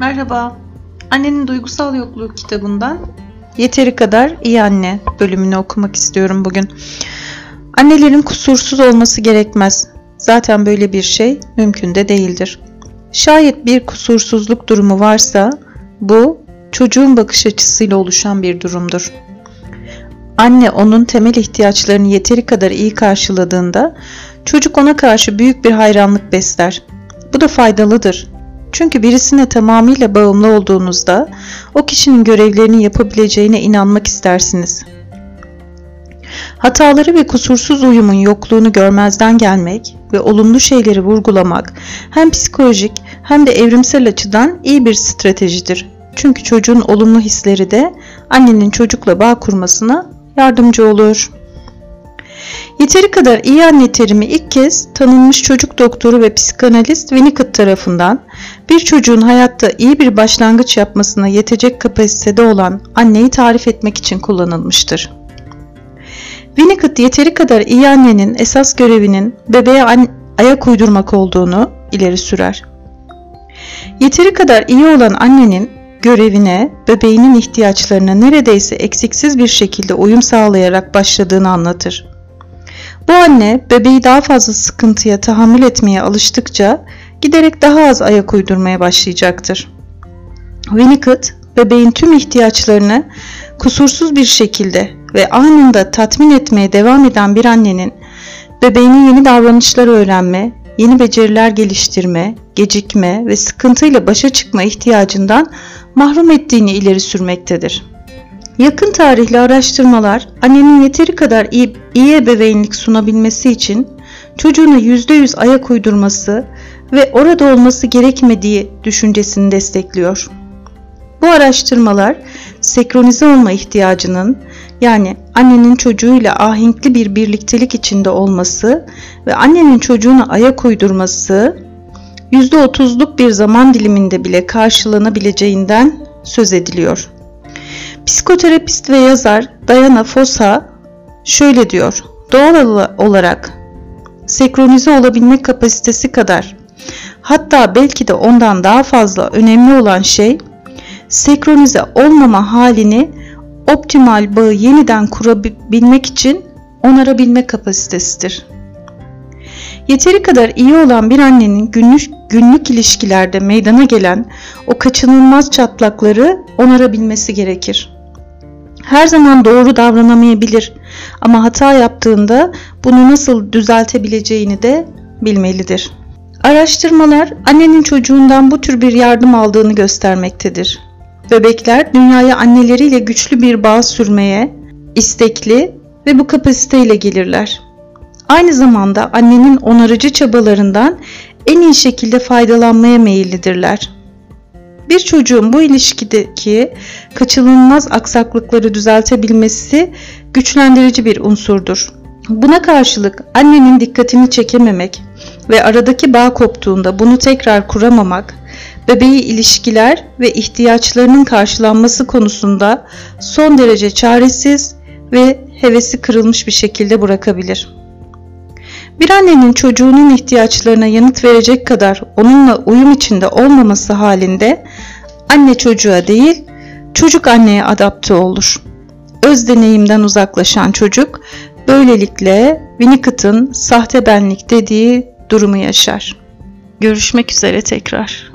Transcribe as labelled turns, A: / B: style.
A: Merhaba. Annenin Duygusal Yokluğu kitabından Yeteri Kadar İyi Anne bölümünü okumak istiyorum bugün. Annelerin kusursuz olması gerekmez. Zaten böyle bir şey mümkün de değildir. Şayet bir kusursuzluk durumu varsa bu çocuğun bakış açısıyla oluşan bir durumdur. Anne onun temel ihtiyaçlarını yeteri kadar iyi karşıladığında çocuk ona karşı büyük bir hayranlık besler. Bu da faydalıdır çünkü birisine tamamıyla bağımlı olduğunuzda o kişinin görevlerini yapabileceğine inanmak istersiniz. Hataları ve kusursuz uyumun yokluğunu görmezden gelmek ve olumlu şeyleri vurgulamak hem psikolojik hem de evrimsel açıdan iyi bir stratejidir. Çünkü çocuğun olumlu hisleri de annenin çocukla bağ kurmasına yardımcı olur. Yeteri kadar iyi anne terimi ilk kez tanınmış çocuk doktoru ve psikanalist Winnicott tarafından bir çocuğun hayatta iyi bir başlangıç yapmasına yetecek kapasitede olan anneyi tarif etmek için kullanılmıştır. Winnicott yeteri kadar iyi annenin esas görevinin bebeğe ayak uydurmak olduğunu ileri sürer. Yeteri kadar iyi olan annenin görevine, bebeğinin ihtiyaçlarına neredeyse eksiksiz bir şekilde uyum sağlayarak başladığını anlatır. Bu anne bebeği daha fazla sıkıntıya tahammül etmeye alıştıkça giderek daha az ayak uydurmaya başlayacaktır. Winnicott bebeğin tüm ihtiyaçlarını kusursuz bir şekilde ve anında tatmin etmeye devam eden bir annenin bebeğinin yeni davranışlar öğrenme, yeni beceriler geliştirme, gecikme ve sıkıntıyla başa çıkma ihtiyacından mahrum ettiğini ileri sürmektedir. Yakın tarihli araştırmalar annenin yeteri kadar iyi, iyi ebeveynlik sunabilmesi için çocuğuna %100 ayak uydurması ve orada olması gerekmediği düşüncesini destekliyor. Bu araştırmalar senkronize olma ihtiyacının yani annenin çocuğuyla ahenkli bir birliktelik içinde olması ve annenin çocuğuna ayak uydurması %30'luk bir zaman diliminde bile karşılanabileceğinden söz ediliyor. Psikoterapist ve yazar Diana Fossa şöyle diyor. Doğal olarak senkronize olabilme kapasitesi kadar hatta belki de ondan daha fazla önemli olan şey senkronize olmama halini optimal bağı yeniden kurabilmek için onarabilme kapasitesidir. Yeteri kadar iyi olan bir annenin günlük, günlük ilişkilerde meydana gelen o kaçınılmaz çatlakları onarabilmesi gerekir. Her zaman doğru davranamayabilir ama hata yaptığında bunu nasıl düzeltebileceğini de bilmelidir. Araştırmalar annenin çocuğundan bu tür bir yardım aldığını göstermektedir. Bebekler dünyaya anneleriyle güçlü bir bağ sürmeye istekli ve bu kapasiteyle gelirler. Aynı zamanda annenin onarıcı çabalarından en iyi şekilde faydalanmaya meyillidirler. Bir çocuğun bu ilişkideki kaçınılmaz aksaklıkları düzeltebilmesi güçlendirici bir unsurdur. Buna karşılık annenin dikkatini çekememek ve aradaki bağ koptuğunda bunu tekrar kuramamak, bebeği ilişkiler ve ihtiyaçlarının karşılanması konusunda son derece çaresiz ve hevesi kırılmış bir şekilde bırakabilir. Bir annenin çocuğunun ihtiyaçlarına yanıt verecek kadar onunla uyum içinde olmaması halinde anne çocuğa değil, çocuk anneye adapte olur. Öz deneyimden uzaklaşan çocuk böylelikle Winnicott'ın sahte benlik dediği durumu yaşar. Görüşmek üzere tekrar.